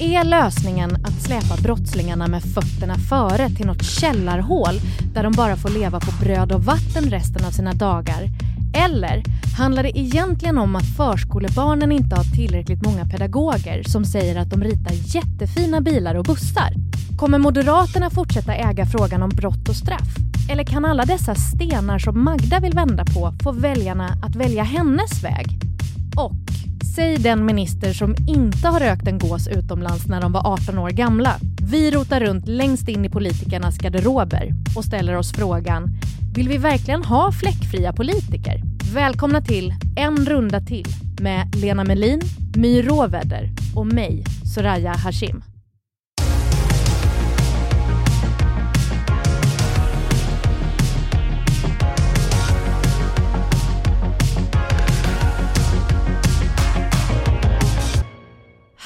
Är lösningen att släpa brottslingarna med fötterna före till något källarhål där de bara får leva på bröd och vatten resten av sina dagar? Eller handlar det egentligen om att förskolebarnen inte har tillräckligt många pedagoger som säger att de ritar jättefina bilar och bussar? Kommer Moderaterna fortsätta äga frågan om brott och straff? Eller kan alla dessa stenar som Magda vill vända på få väljarna att välja hennes väg? Och säg den minister som inte har rökt en gås utomlands när de var 18 år gamla. Vi rotar runt längst in i politikernas garderober och ställer oss frågan vill vi verkligen ha fläckfria politiker? Välkomna till En runda till med Lena Melin, My Råväder och mig, Soraya Hashim.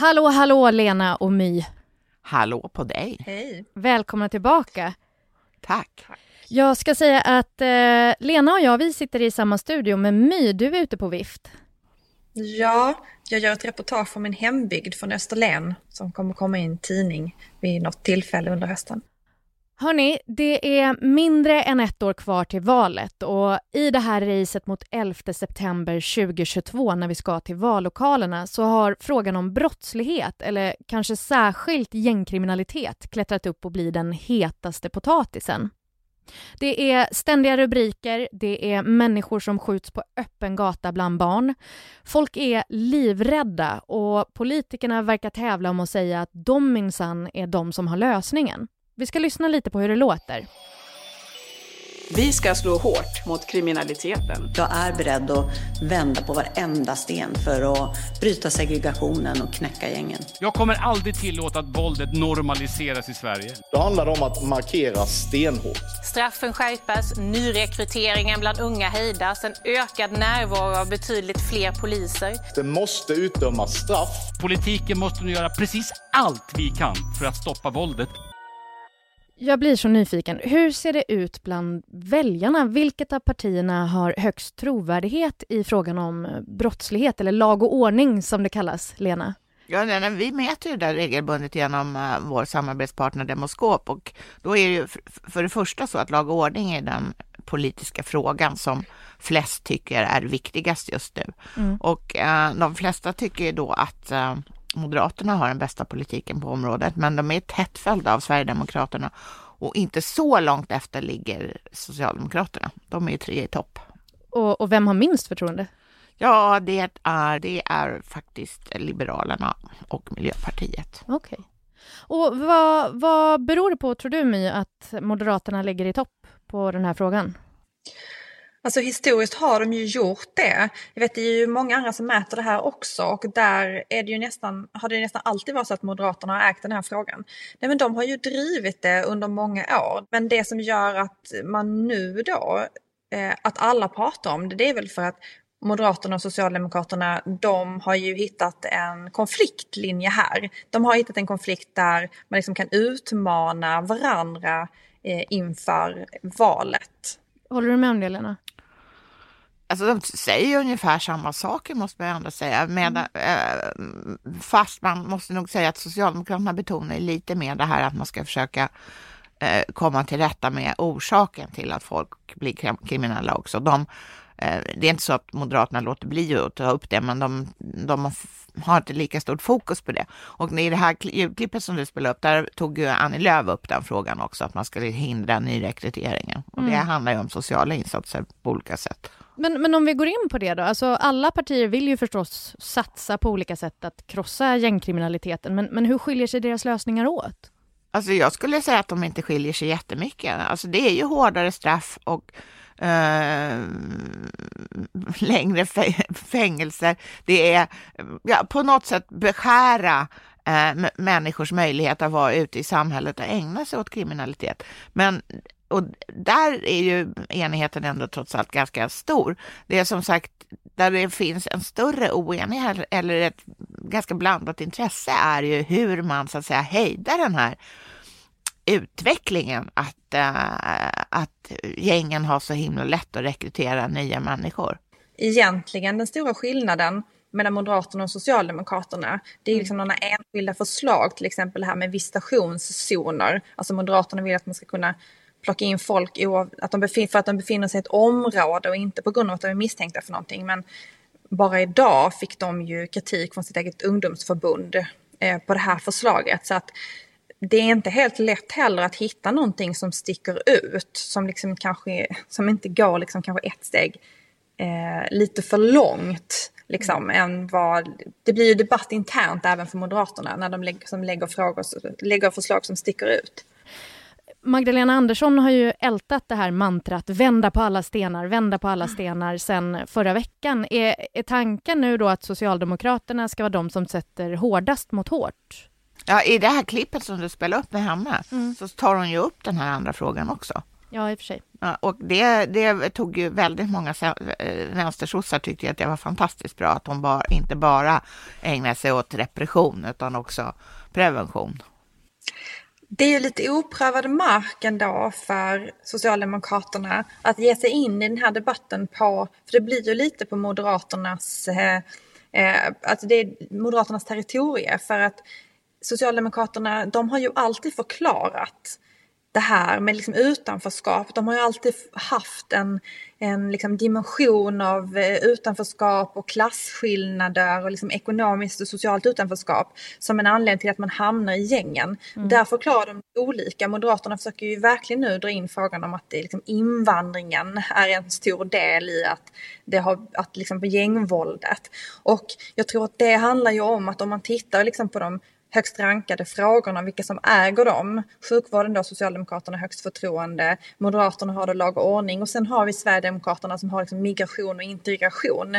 Hallå, hallå Lena och My. Hallå på dig. Hej. Välkomna tillbaka. Tack. Jag ska säga att eh, Lena och jag, vi sitter i samma studio, men My, du är ute på vift. Ja, jag gör ett reportage från min hembygd från Österlen som kommer komma i en tidning vid något tillfälle under hösten. Hörni, det är mindre än ett år kvar till valet och i det här racet mot 11 september 2022 när vi ska till vallokalerna så har frågan om brottslighet, eller kanske särskilt gängkriminalitet, klättrat upp och blir den hetaste potatisen. Det är ständiga rubriker, det är människor som skjuts på öppen gata bland barn. Folk är livrädda och politikerna verkar tävla om att säga att de minsann är de som har lösningen. Vi ska lyssna lite på hur det låter. Vi ska slå hårt mot kriminaliteten. Jag är beredd att vända på varenda sten för att bryta segregationen och knäcka gängen. Jag kommer aldrig tillåta att våldet normaliseras i Sverige. Det handlar om att markera stenhårt. Straffen skärpas, nyrekryteringen bland unga hejdas, en ökad närvaro av betydligt fler poliser. Det måste utdömas straff. Politiken måste nu göra precis allt vi kan för att stoppa våldet. Jag blir så nyfiken. Hur ser det ut bland väljarna? Vilket av partierna har högst trovärdighet i frågan om brottslighet, eller lag och ordning som det kallas, Lena? Ja, nej, vi mäter ju det där regelbundet genom uh, vår samarbetspartner Demoskop och då är det ju för det första så att lag och ordning är den politiska frågan som flest tycker är viktigast just nu. Mm. Och uh, de flesta tycker då att uh, Moderaterna har den bästa politiken på området, men de är tätt följda av Sverigedemokraterna och inte så långt efter ligger Socialdemokraterna. De är ju tre i topp. Och, och vem har minst förtroende? Ja, det är, det är faktiskt Liberalerna och Miljöpartiet. Okej. Okay. Och vad, vad beror det på, tror du My, att Moderaterna ligger i topp på den här frågan? Alltså historiskt har de ju gjort det. Jag vet det är ju många andra som mäter det här också och där är det ju nästan, har det nästan alltid varit så att Moderaterna har ägt den här frågan. Nej men de har ju drivit det under många år. Men det som gör att man nu då, eh, att alla pratar om det, det är väl för att Moderaterna och Socialdemokraterna, de har ju hittat en konfliktlinje här. De har hittat en konflikt där man liksom kan utmana varandra eh, inför valet. Håller du med om det, Lena? Alltså de säger ungefär samma saker måste man ändå säga. Med, mm. eh, fast man måste nog säga att Socialdemokraterna betonar lite mer det här att man ska försöka eh, komma till rätta med orsaken till att folk blir kriminella också. De eh, det är inte så att Moderaterna låter bli att ta upp det, men de, de har inte lika stort fokus på det. Och i det här ljudklippet som du spelade upp, där tog ju Annie Lööf upp den frågan också, att man skulle hindra nyrekryteringen. Och det mm. handlar ju om sociala insatser på olika sätt. Men, men om vi går in på det då, alltså alla partier vill ju förstås satsa på olika sätt att krossa gängkriminaliteten, men, men hur skiljer sig deras lösningar åt? Alltså jag skulle säga att de inte skiljer sig jättemycket. Alltså det är ju hårdare straff och eh, längre fängelser. Det är ja, på något sätt beskära eh, människors möjlighet att vara ute i samhället och ägna sig åt kriminalitet. Men och där är ju enigheten ändå trots allt ganska stor. Det är som sagt där det finns en större oenighet eller ett ganska blandat intresse är ju hur man så att säga hejdar den här utvecklingen att, äh, att gängen har så himla lätt att rekrytera nya människor. Egentligen den stora skillnaden mellan Moderaterna och Socialdemokraterna. Det är mm. liksom några enskilda förslag, till exempel det här med visitationszoner. Alltså Moderaterna vill att man ska kunna plocka in folk att de för att de befinner sig i ett område och inte på grund av att de är misstänkta för någonting. Men bara idag fick de ju kritik från sitt eget ungdomsförbund eh, på det här förslaget. Så att det är inte helt lätt heller att hitta någonting som sticker ut, som liksom kanske som inte går liksom kanske ett steg eh, lite för långt. Liksom, än vad, det blir ju debatt internt även för Moderaterna när de lägger, som lägger, frågor, lägger förslag som sticker ut. Magdalena Andersson har ju ältat det här mantrat vända på alla stenar, vända på alla stenar sen förra veckan. Är, är tanken nu då att Socialdemokraterna ska vara de som sätter hårdast mot hårt? Ja, i det här klippet som du spelar upp med henne mm. så tar hon ju upp den här andra frågan också. Ja, i och för sig. Ja, och det, det tog ju väldigt många eh, vänstersossar tyckte att det var fantastiskt bra att hon bara, inte bara ägnar sig åt repression utan också prevention. Det är ju lite oprövad mark ändå för Socialdemokraterna att ge sig in i den här debatten på, för det blir ju lite på Moderaternas, eh, eh, alltså det är Moderaternas territorie för att Socialdemokraterna, de har ju alltid förklarat det här med liksom utanförskap. De har ju alltid haft en, en liksom dimension av eh, utanförskap och klasskillnader och liksom ekonomiskt och socialt utanförskap som en anledning till att man hamnar i gängen. Mm. Där förklarar de olika. Moderaterna försöker ju verkligen nu dra in frågan om att det liksom invandringen är en stor del i att det har, att liksom på gängvåldet. Och jag tror att det handlar ju om att om man tittar liksom på de högst rankade frågorna, vilka som äger dem. Sjukvården då, Socialdemokraterna högst förtroende, Moderaterna har då lag och ordning och sen har vi Sverigedemokraterna som har liksom migration och integration.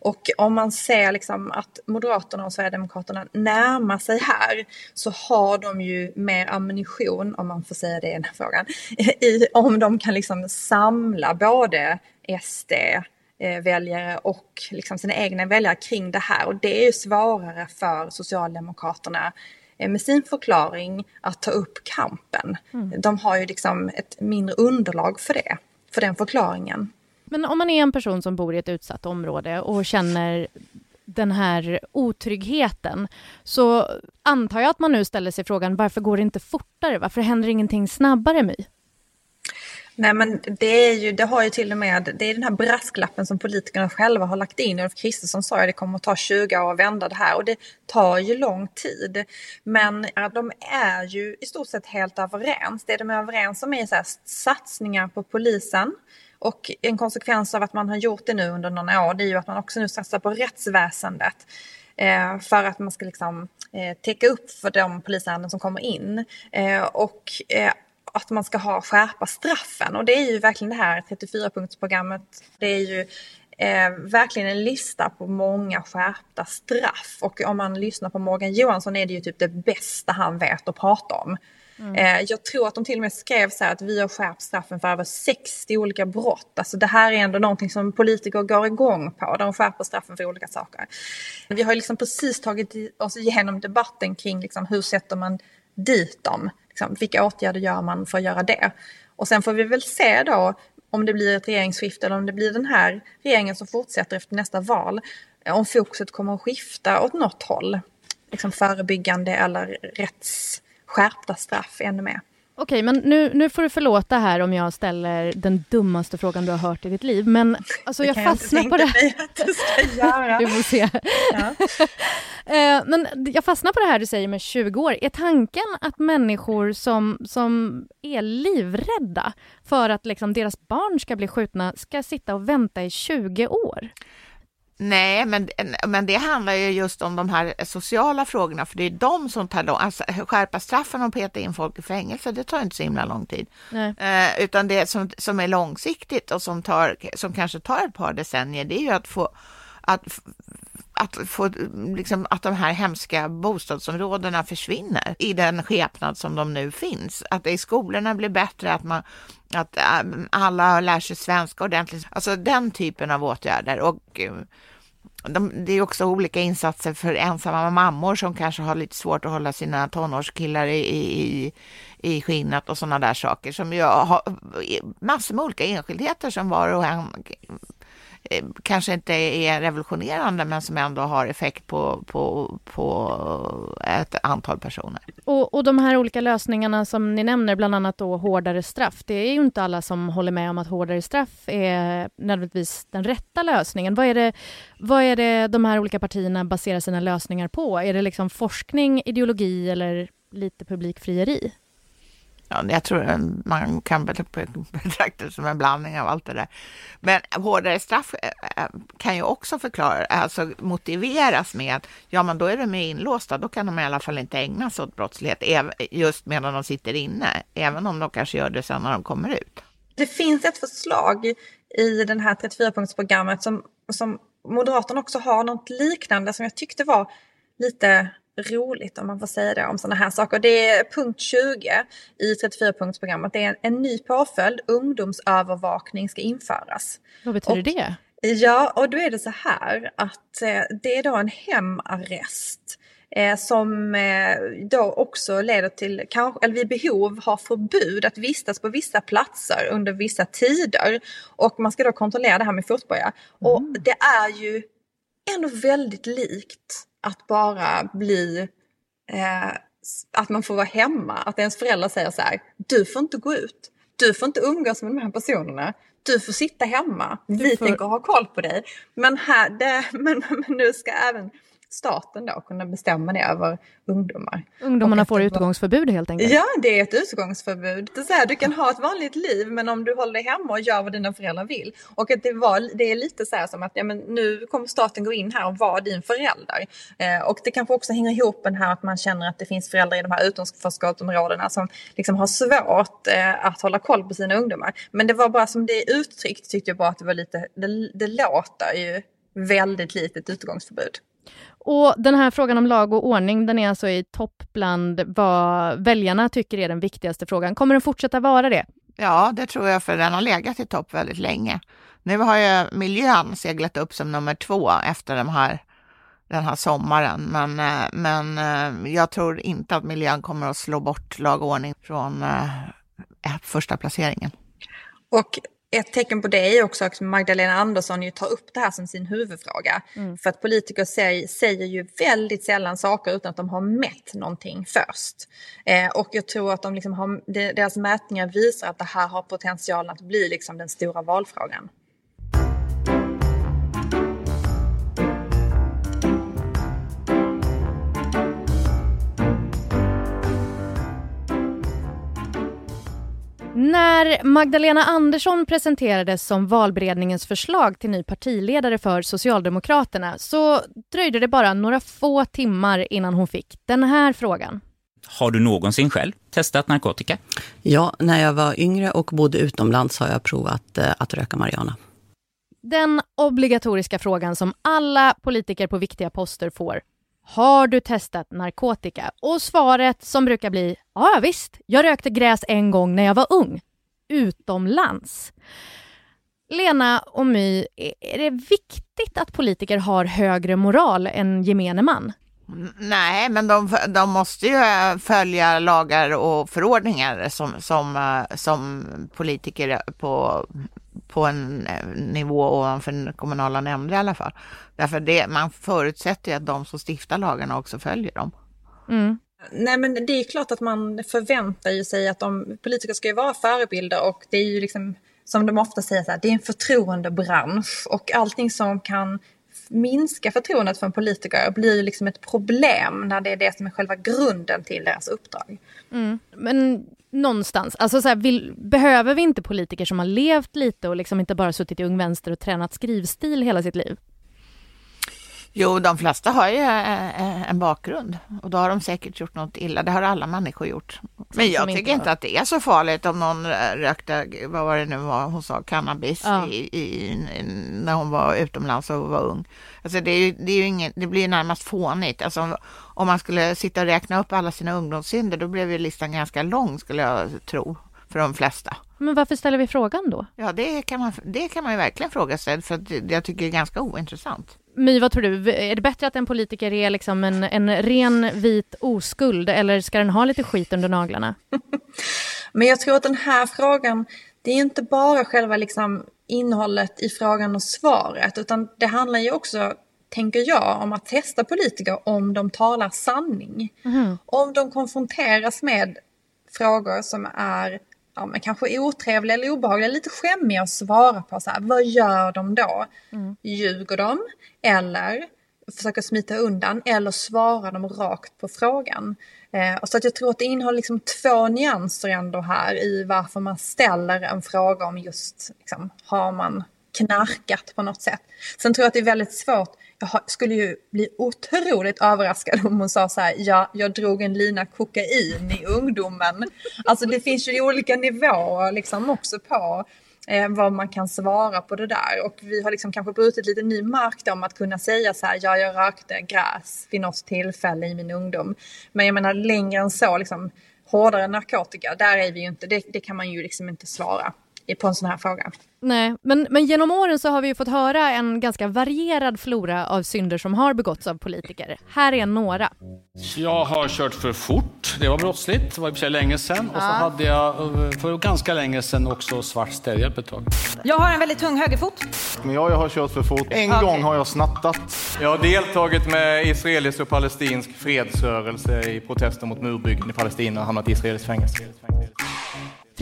Och om man ser liksom att Moderaterna och Sverigedemokraterna närmar sig här så har de ju mer ammunition, om man får säga det i den här frågan, i, om de kan liksom samla både SD, väljare och liksom sina egna väljare kring det här. Och det är ju svårare för Socialdemokraterna eh, med sin förklaring att ta upp kampen. Mm. De har ju liksom ett mindre underlag för det, för den förklaringen. Men om man är en person som bor i ett utsatt område och känner den här otryggheten så antar jag att man nu ställer sig frågan varför går det inte fortare? Varför händer ingenting snabbare My? Nej men det är ju, det har ju till och med, det är den här brasklappen som politikerna själva har lagt in. Ulf Kristersson sa att det kommer att ta 20 år att vända det här och det tar ju lång tid. Men de är ju i stort sett helt överens. Det de är överens om är så här, satsningar på polisen. Och en konsekvens av att man har gjort det nu under några år det är ju att man också nu satsar på rättsväsendet. Eh, för att man ska liksom eh, täcka upp för de polisärenden som kommer in. Eh, och eh, att man ska ha skärpa straffen och det är ju verkligen det här 34-punktsprogrammet. Det är ju eh, verkligen en lista på många skärpta straff och om man lyssnar på Morgan Johansson är det ju typ det bästa han vet att prata om. Mm. Eh, jag tror att de till och med skrev så här att vi har skärpt straffen för över 60 olika brott. Alltså det här är ändå någonting som politiker går igång på. De skärper straffen för olika saker. Vi har liksom precis tagit oss igenom debatten kring liksom hur sätter man dit dem. Liksom, vilka åtgärder gör man för att göra det? Och sen får vi väl se då om det blir ett regeringsskifte eller om det blir den här regeringen som fortsätter efter nästa val. Eh, om fokuset kommer att skifta åt något håll. Liksom förebyggande eller rättsskärpta straff ännu mer. Okej, men nu, nu får du förlåta här om jag ställer den dummaste frågan du har hört i ditt liv, men alltså, jag fastnar på det här. Du får se. Ja. Eh, men jag fastnar på det här du säger med 20 år. Är tanken att människor som, som är livrädda för att liksom deras barn ska bli skjutna ska sitta och vänta i 20 år? Nej, men, men det handlar ju just om de här sociala frågorna, för det är de som tar lång alltså, Skärpa straffen och peta in folk i fängelse, det tar inte så himla lång tid. Eh, utan det som, som är långsiktigt och som, tar, som kanske tar ett par decennier, det är ju att få att, att, få, liksom, att de här hemska bostadsområdena försvinner i den skepnad som de nu finns. Att det i skolorna blir bättre, att, man, att äh, alla lär sig svenska ordentligt. Alltså den typen av åtgärder. Och eh, de, det är också olika insatser för ensamma mammor som kanske har lite svårt att hålla sina tonårskillar i, i, i skinnet och sådana där saker som ju har massor med olika enskildheter som var och en Eh, kanske inte är revolutionerande men som ändå har effekt på, på, på ett antal personer. Och, och de här olika lösningarna som ni nämner, bland annat då hårdare straff, det är ju inte alla som håller med om att hårdare straff är nödvändigtvis den rätta lösningen. Vad är det, vad är det de här olika partierna baserar sina lösningar på? Är det liksom forskning, ideologi eller lite publikfrieri? Ja, jag tror man kan betrakta det som en blandning av allt det där. Men hårdare straff eh, eh, kan ju också förklara, alltså motiveras med att ja, men då är de inlåsta, då kan de i alla fall inte ägna sig åt brottslighet just medan de sitter inne, även om de kanske gör det sen när de kommer ut. Det finns ett förslag i den här 34-punktsprogrammet som, som Moderaterna också har något liknande som jag tyckte var lite roligt om man får säga det om sådana här saker. Det är punkt 20 i 34-punktsprogrammet. Det är en, ny påföljd, ungdomsövervakning ska införas. Vad betyder och, det? Ja, och då är det så här att eh, det är då en hemarrest eh, som eh, då också leder till, kanske, eller vid behov har förbud att vistas på vissa platser under vissa tider. Och man ska då kontrollera det här med fotboja. Mm. Och det är ju ändå väldigt likt att bara bli eh, att man får vara hemma, att ens föräldrar säger så här, du får inte gå ut, du får inte umgås med de här personerna, du får sitta hemma, vi får... tänker ha koll på dig. Men, här, det, men, men nu ska även staten då kunna bestämma det över ungdomar. Ungdomarna får utgångsförbud helt enkelt? Ja, det är ett utgångsförbud. Det är så här, du kan ha ett vanligt liv men om du håller dig hemma och gör vad dina föräldrar vill. Och att det, var, det är lite så här som att ja, men nu kommer staten gå in här och vara din förälder. Eh, och det kanske också hänger ihop med här att man känner att det finns föräldrar i de här utanförskapsområdena som liksom har svårt eh, att hålla koll på sina ungdomar. Men det var bara som det är uttryckt tyckte jag bara att det var lite, det, det låter ju väldigt litet utgångsförbud. Och den här frågan om lag och ordning, den är alltså i topp bland vad väljarna tycker är den viktigaste frågan. Kommer den fortsätta vara det? Ja, det tror jag, för den har legat i topp väldigt länge. Nu har ju miljön seglat upp som nummer två efter de här, den här sommaren, men, eh, men eh, jag tror inte att miljön kommer att slå bort lag och ordning från eh, första placeringen. Och ett tecken på det är också att Magdalena Andersson ju tar upp det här som sin huvudfråga. Mm. För att politiker säger, säger ju väldigt sällan saker utan att de har mätt någonting först. Eh, och jag tror att de liksom har, deras mätningar visar att det här har potential att bli liksom den stora valfrågan. När Magdalena Andersson presenterades som valberedningens förslag till ny partiledare för Socialdemokraterna så dröjde det bara några få timmar innan hon fick den här frågan. Har du någonsin själv testat narkotika? Ja, när jag var yngre och bodde utomlands har jag provat eh, att röka marijuana. Den obligatoriska frågan som alla politiker på viktiga poster får har du testat narkotika? Och svaret som brukar bli ja visst, jag rökte gräs en gång när jag var ung. Utomlands. Lena och My, är det viktigt att politiker har högre moral än gemene man? Nej, men de, de måste ju eh, följa lagar och förordningar som, som, eh, som politiker på, på en eh, nivå ovanför den kommunala nämnder i alla fall. Därför det, man förutsätter ju att de som stiftar lagarna också följer dem. Mm. Nej men det är klart att man förväntar ju sig att de politiker ska ju vara förebilder och det är ju liksom som de ofta säger, så här, det är en förtroendebransch och allting som kan minska förtroendet för en politiker blir liksom ett problem när det är det som är själva grunden till deras uppdrag. Mm. Men någonstans, alltså så här, vill, behöver vi inte politiker som har levt lite och liksom inte bara suttit i Ung Vänster och tränat skrivstil hela sitt liv? Jo, de flesta har ju eh, eh, en bakgrund och då har de säkert gjort något illa. Det har alla människor gjort. Men jag tycker inte att det är så farligt om någon eh, rökte, vad var det nu var hon sa, cannabis ja. i, i, när hon var utomlands och var ung. Alltså det, är, det, är ju ingen, det blir närmast fånigt. Alltså om man skulle sitta och räkna upp alla sina ungdomssynder, då blev ju listan ganska lång skulle jag tro för de flesta. Men varför ställer vi frågan då? Ja, det kan man, det kan man ju verkligen fråga sig, för att jag tycker det är ganska ointressant. My, vad tror du? Är det bättre att en politiker är liksom en, en ren vit oskuld eller ska den ha lite skit under naglarna? Men jag tror att den här frågan, det är inte bara själva liksom innehållet i frågan och svaret, utan det handlar ju också, tänker jag, om att testa politiker om de talar sanning. Mm. Om de konfronteras med frågor som är ja, men kanske otrevliga eller obehagliga, lite skämmiga att svara på. Så här, vad gör de då? Mm. Ljuger de? Eller försöker smita undan? Eller svarar de rakt på frågan? Eh, så att jag tror att det innehåller liksom två nyanser ändå här i varför man ställer en fråga om just, liksom, har man knarkat på något sätt? Sen tror jag att det är väldigt svårt skulle ju bli otroligt överraskad om hon sa så här, ja, jag drog en lina kokain i ungdomen. Alltså det finns ju olika nivåer liksom också på eh, vad man kan svara på det där. Och vi har liksom kanske brutit lite ny mark då om att kunna säga så här, ja, jag rökte gräs vid något tillfälle i min ungdom. Men jag menar längre än så, liksom hårdare narkotika, där är vi ju inte, det, det kan man ju liksom inte svara på en sån här fråga. Nej, men, men genom åren så har vi fått höra en ganska varierad flora av synder som har begåtts av politiker. Här är några. Jag har kört för fort. Det var brottsligt. Det var i och för sig länge sedan. Ja. Och så hade jag eh, för ganska länge sedan också svart städhjälp ett tag. Jag har en väldigt tung högerfot. Men jag, jag har kört för fort. En okay. gång har jag snattat. Jag har deltagit med israelisk och palestinsk fredsrörelse i protester mot murbyggen i Palestina och hamnat i israeliskt fängelse.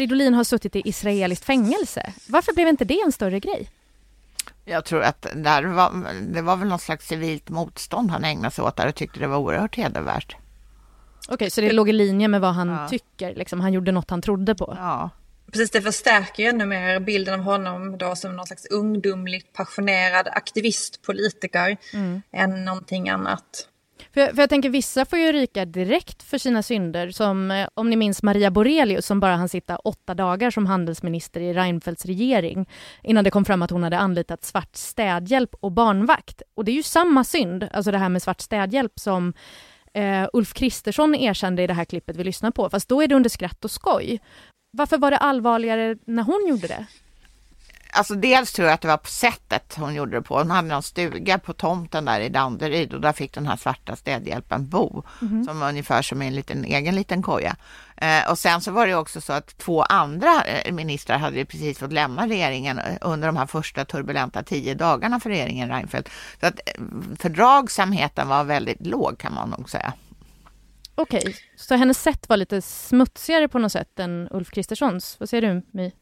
Fridolin har suttit i israeliskt fängelse. Varför blev inte det en större grej? Jag tror att där var, det var väl något slags civilt motstånd han ägnade sig åt där och tyckte det var oerhört hedervärt. Okej, okay, så det låg i linje med vad han ja. tycker, liksom. han gjorde något han trodde på? Ja. Precis, det förstärker ju ännu mer bilden av honom då som någon slags ungdomligt passionerad aktivist, politiker, mm. än någonting annat. För, för jag tänker vissa får ju ryka direkt för sina synder som eh, om ni minns Maria Borelius som bara hann sitta åtta dagar som handelsminister i Reinfeldts regering innan det kom fram att hon hade anlitat svart städhjälp och barnvakt. Och det är ju samma synd, alltså det här med svart städhjälp som eh, Ulf Kristersson erkände i det här klippet vi lyssnar på, fast då är det under skratt och skoj. Varför var det allvarligare när hon gjorde det? Alltså dels tror jag att det var på sättet hon gjorde det på. Hon hade någon stuga på tomten där i Danderyd och där fick den här svarta städhjälpen bo. Mm. Som ungefär som en liten, egen liten koja. Eh, och sen så var det också så att två andra eh, ministrar hade precis fått lämna regeringen eh, under de här första turbulenta tio dagarna för regeringen Reinfeldt. Så att eh, fördragsamheten var väldigt låg kan man nog säga. Okej, okay. så hennes sätt var lite smutsigare på något sätt än Ulf Kristerssons. Vad säger du, My?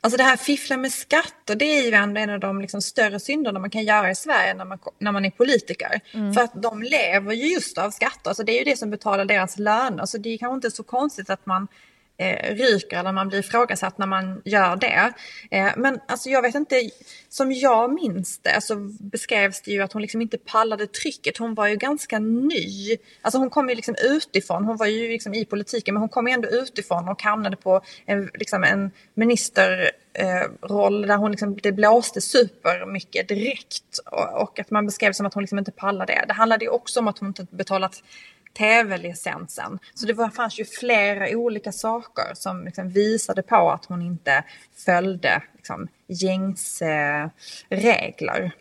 Alltså det här fiffla med skatter, det är ju ändå en av de liksom större synderna man kan göra i Sverige när man, när man är politiker. Mm. För att de lever ju just av skatter, alltså det är ju det som betalar deras löner. Så det är kanske inte så konstigt att man eh, ryker eller man blir ifrågasatt när man gör det. Eh, men alltså jag vet inte, som jag minns det så beskrevs det ju att hon liksom inte pallade trycket. Hon var ju ganska ny. Alltså hon kom ju liksom utifrån, hon var ju liksom i politiken men hon kom ju ändå utifrån och hamnade på en, liksom en ministerroll eh, där hon liksom, det blåste supermycket direkt och, och, att man beskrev som att hon liksom inte pallade det. Det handlade ju också om att hon inte betalat tv-licensen. Så det var, fanns ju flera olika saker som liksom visade på att hon inte följde liksom, gängse regler.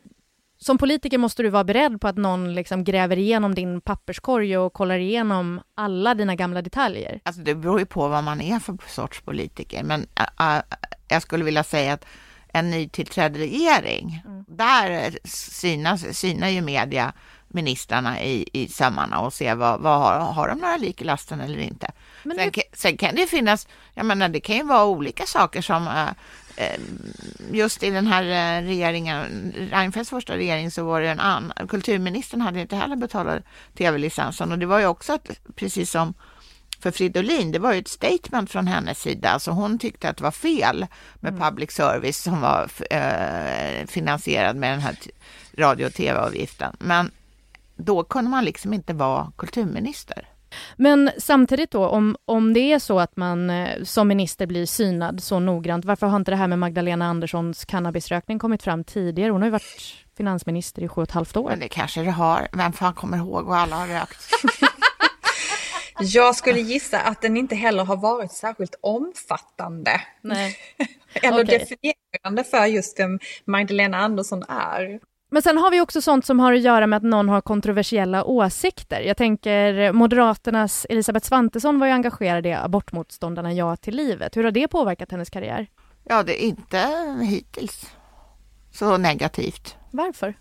Som politiker måste du vara beredd på att någon liksom gräver igenom din papperskorg och kollar igenom alla dina gamla detaljer. Alltså det beror ju på vad man är för sorts politiker, men uh, jag skulle vilja säga att en nytillträdd regering, mm. där synas, synar ju media ministrarna i, i sömmarna och se vad, vad har, har de några lik i lasten eller inte. Men sen, det- kan- sen kan det finnas, jag menar det kan ju vara olika saker som eh, just i den här eh, regeringen, Reinfeldts första regering så var det en annan, kulturministern hade inte heller betalat tv-licensen och det var ju också att, precis som för Fridolin, det var ju ett statement från hennes sida, alltså hon tyckte att det var fel med public service som var eh, finansierad med den här radio och tv-avgiften. Men då kunde man liksom inte vara kulturminister. Men samtidigt då, om, om det är så att man eh, som minister blir synad så noggrant, varför har inte det här med Magdalena Anderssons cannabisrökning kommit fram tidigare? Hon har ju varit finansminister i sju och ett halvt år. Men det kanske det har. Vem fan kommer ihåg vad alla har rökt? Jag skulle gissa att den inte heller har varit särskilt omfattande. Nej. Eller Okej. definierande för just vem Magdalena Andersson är. Men sen har vi också sånt som har att göra med att någon har kontroversiella åsikter. Jag tänker Moderaternas Elisabeth Svantesson var ju engagerad i abortmotståndarna Ja till livet. Hur har det påverkat hennes karriär? Ja, det är inte hittills så negativt. Varför?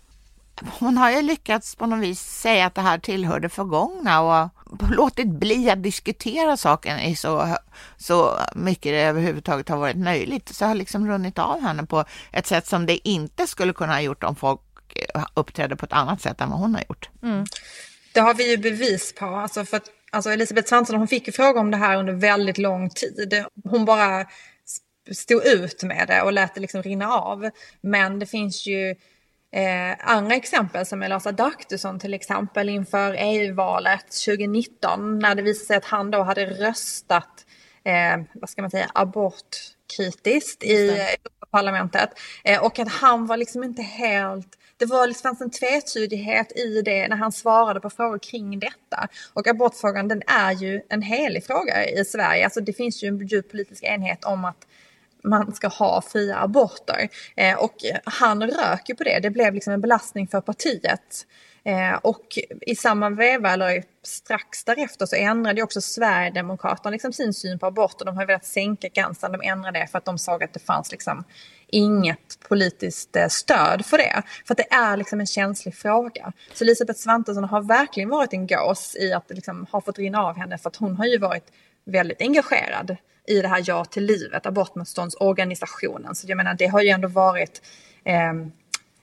Hon har ju lyckats på något vis säga att det här tillhör det förgångna och låtit bli att diskutera saken i så, så mycket det överhuvudtaget har varit möjligt. Så har liksom runnit av henne på ett sätt som det inte skulle kunna ha gjort om folk eh, uppträdde på ett annat sätt än vad hon har gjort. Det har vi ju bevis på. Alltså för att, alltså Elisabeth Svantesson hon fick ju fråga om det här under väldigt lång tid. Hon bara stod ut med det och lät det liksom rinna av. Men det finns ju eh, andra exempel som Elasa Adaktusson till exempel inför EU-valet 2019 när det visade sig att han då hade röstat eh, vad ska man säga, abortkritiskt i Europaparlamentet. Eh, och att han var liksom inte helt det var, liksom, fanns en tvetydighet i det när han svarade på frågor kring detta. Och abortfrågan den är ju en helig fråga i Sverige. Alltså det finns ju en djup politisk enhet om att man ska ha fria aborter. Eh, och han rök ju på det. Det blev liksom en belastning för partiet. Eh, och i samma veva, eller strax därefter, så ändrade ju också Sverigedemokraterna liksom sin syn på aborter. De har velat sänka gränsen, de ändrade det för att de såg att det fanns liksom inget politiskt eh, stöd för det. För att det är liksom en känslig fråga. Så Elisabeth Svantesson har verkligen varit en gås i att det liksom har fått rinna av henne för att hon har ju varit väldigt engagerad i det här Ja till livet, abortmotståndsorganisationen. Så jag menar det har ju ändå varit eh,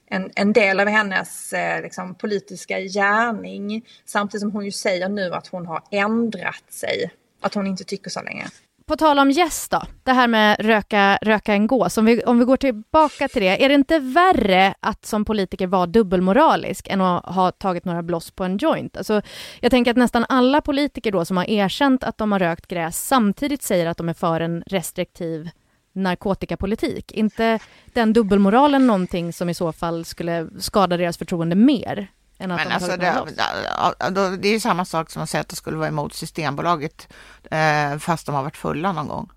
en, en del av hennes eh, liksom, politiska gärning. Samtidigt som hon ju säger nu att hon har ändrat sig. Att hon inte tycker så länge. På tal om gäst då, det här med röka, röka en gås, om vi, om vi går tillbaka till det, är det inte värre att som politiker vara dubbelmoralisk än att ha tagit några bloss på en joint? Alltså, jag tänker att nästan alla politiker då som har erkänt att de har rökt gräs samtidigt säger att de är för en restriktiv narkotikapolitik. inte den dubbelmoralen någonting som i så fall skulle skada deras förtroende mer? Än att Men de alltså det, det är ju samma sak som att säga att det skulle vara emot Systembolaget eh, fast de har varit fulla någon gång.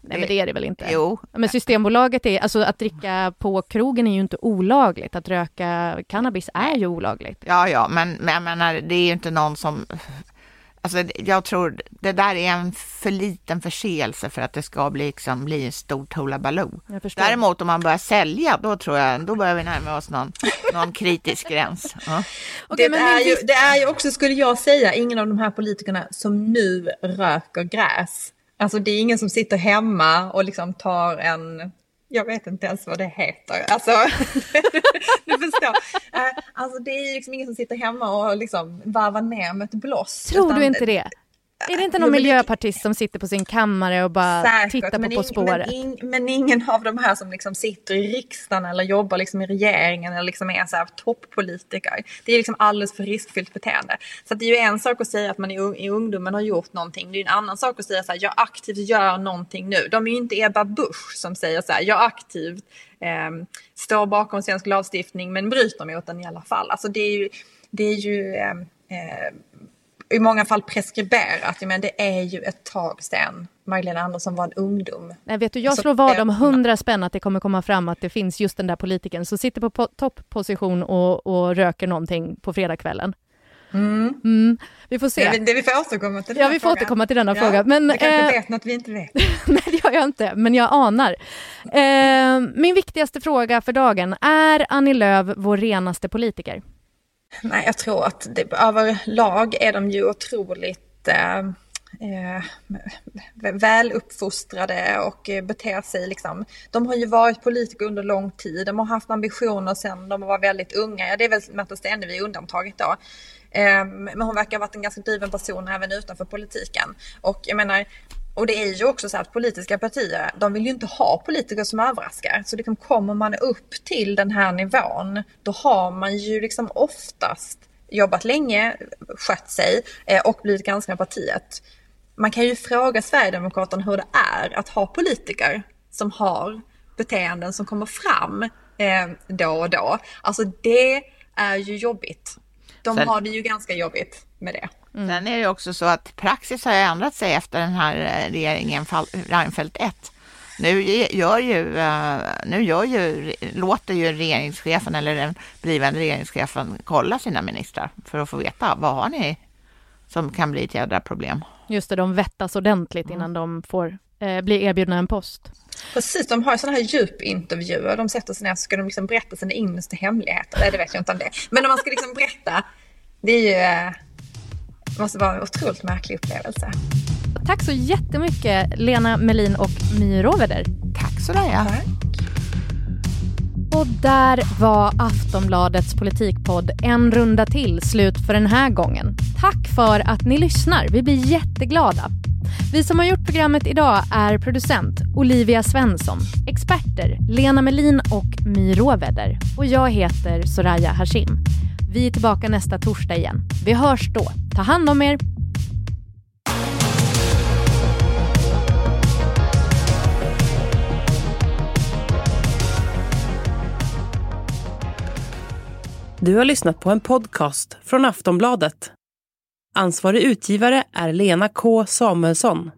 Nej men det är det väl inte? Jo. Men Systembolaget är, alltså att dricka på krogen är ju inte olagligt. Att röka cannabis är ju olagligt. Ja, ja, men, men jag menar, det är ju inte någon som... Alltså, jag tror det där är en för liten förseelse för att det ska bli, liksom, bli en stor hullabaloo. Däremot om man börjar sälja, då tror jag, då börjar vi närma oss någon, någon kritisk gräns. Ja. det, är ju, det är ju också, skulle jag säga, ingen av de här politikerna som nu röker gräs. Alltså det är ingen som sitter hemma och liksom tar en, jag vet inte ens vad det heter. Alltså, du förstår. Eh, Alltså det är liksom ingen som sitter hemma och liksom varvar ner med ett bloss. Tror du inte det? Är det inte någon miljöpartist som sitter på sin kammare och bara Säkert, tittar på På spåret? Men, ing, men ingen av de här som liksom sitter i riksdagen eller jobbar liksom i regeringen eller liksom är så här toppolitiker. Det är liksom alldeles för riskfyllt beteende. Så det är ju en sak att säga att man i, ung- i ungdomen har gjort någonting. Det är en annan sak att säga så här, jag aktivt gör någonting nu. De är ju inte Ebba Busch som säger så här, jag aktivt eh, står bakom svensk lagstiftning men bryter mot den i alla fall. Alltså det är ju, det är ju eh, eh, i många fall preskriberat. Men det är ju ett tag sedan Magdalena Andersson var en ungdom. Nej, vet du, jag slår vad om hundra spänn att det kommer komma fram att det finns just den där politikern som sitter på po- toppposition och, och röker någonting på fredagskvällen. Mm. Mm. Vi får se. Det, det vi får återkomma till Ja, denna vi får frågan. återkomma till denna Ja, fråga. Men, du kanske eh, vet något vi inte vet. Nej, det gör jag inte, men jag anar. Eh, min viktigaste fråga för dagen, är Annie Lööf vår renaste politiker? Nej, jag tror att det, överlag är de ju otroligt eh, eh, väluppfostrade och eh, beter sig liksom. De har ju varit politiker under lång tid, de har haft ambitioner sedan de var väldigt unga. Ja, Det är väl Märta Stenevi undantaget då. Eh, men hon verkar ha varit en ganska driven person även utanför politiken. Och jag menar, och det är ju också så att politiska partier, de vill ju inte ha politiker som överraskar. Så liksom kommer man upp till den här nivån, då har man ju liksom oftast jobbat länge, skött sig eh, och blivit granskad av partiet. Man kan ju fråga Sverigedemokraterna hur det är att ha politiker som har beteenden som kommer fram eh, då och då. Alltså det är ju jobbigt. De har det ju ganska jobbigt med det. Mm. Sen är det också så att praxis har ändrat sig efter den här eh, regeringen Reinfeldt 1. Nu gör ju, eh, nu gör ju, låter ju regeringschefen eller den blivande regeringschefen kolla sina ministrar för att få veta vad har ni som kan bli ett jädra problem. Just det, de vettas ordentligt innan mm. de får eh, bli erbjudna en post. Precis, de har ju sådana här djupintervjuer. De sätter sig ner och ska de liksom berätta sina innersta hemligheter. Nej, det vet jag inte om det Men om man ska liksom berätta, det är ju... Det måste vara en otroligt märklig upplevelse. Tack så jättemycket Lena Melin och My Roveder. Tack så mycket. Och där var Aftonbladets politikpodd En runda till slut för den här gången. Tack för att ni lyssnar. Vi blir jätteglada. Vi som har gjort programmet idag är producent Olivia Svensson, experter Lena Melin och My Råväder och jag heter Soraya Hashim. Vi är tillbaka nästa torsdag igen. Vi hörs då. Ta hand om er. Du har lyssnat på en podcast från Aftonbladet. Ansvarig utgivare är Lena K Samuelsson.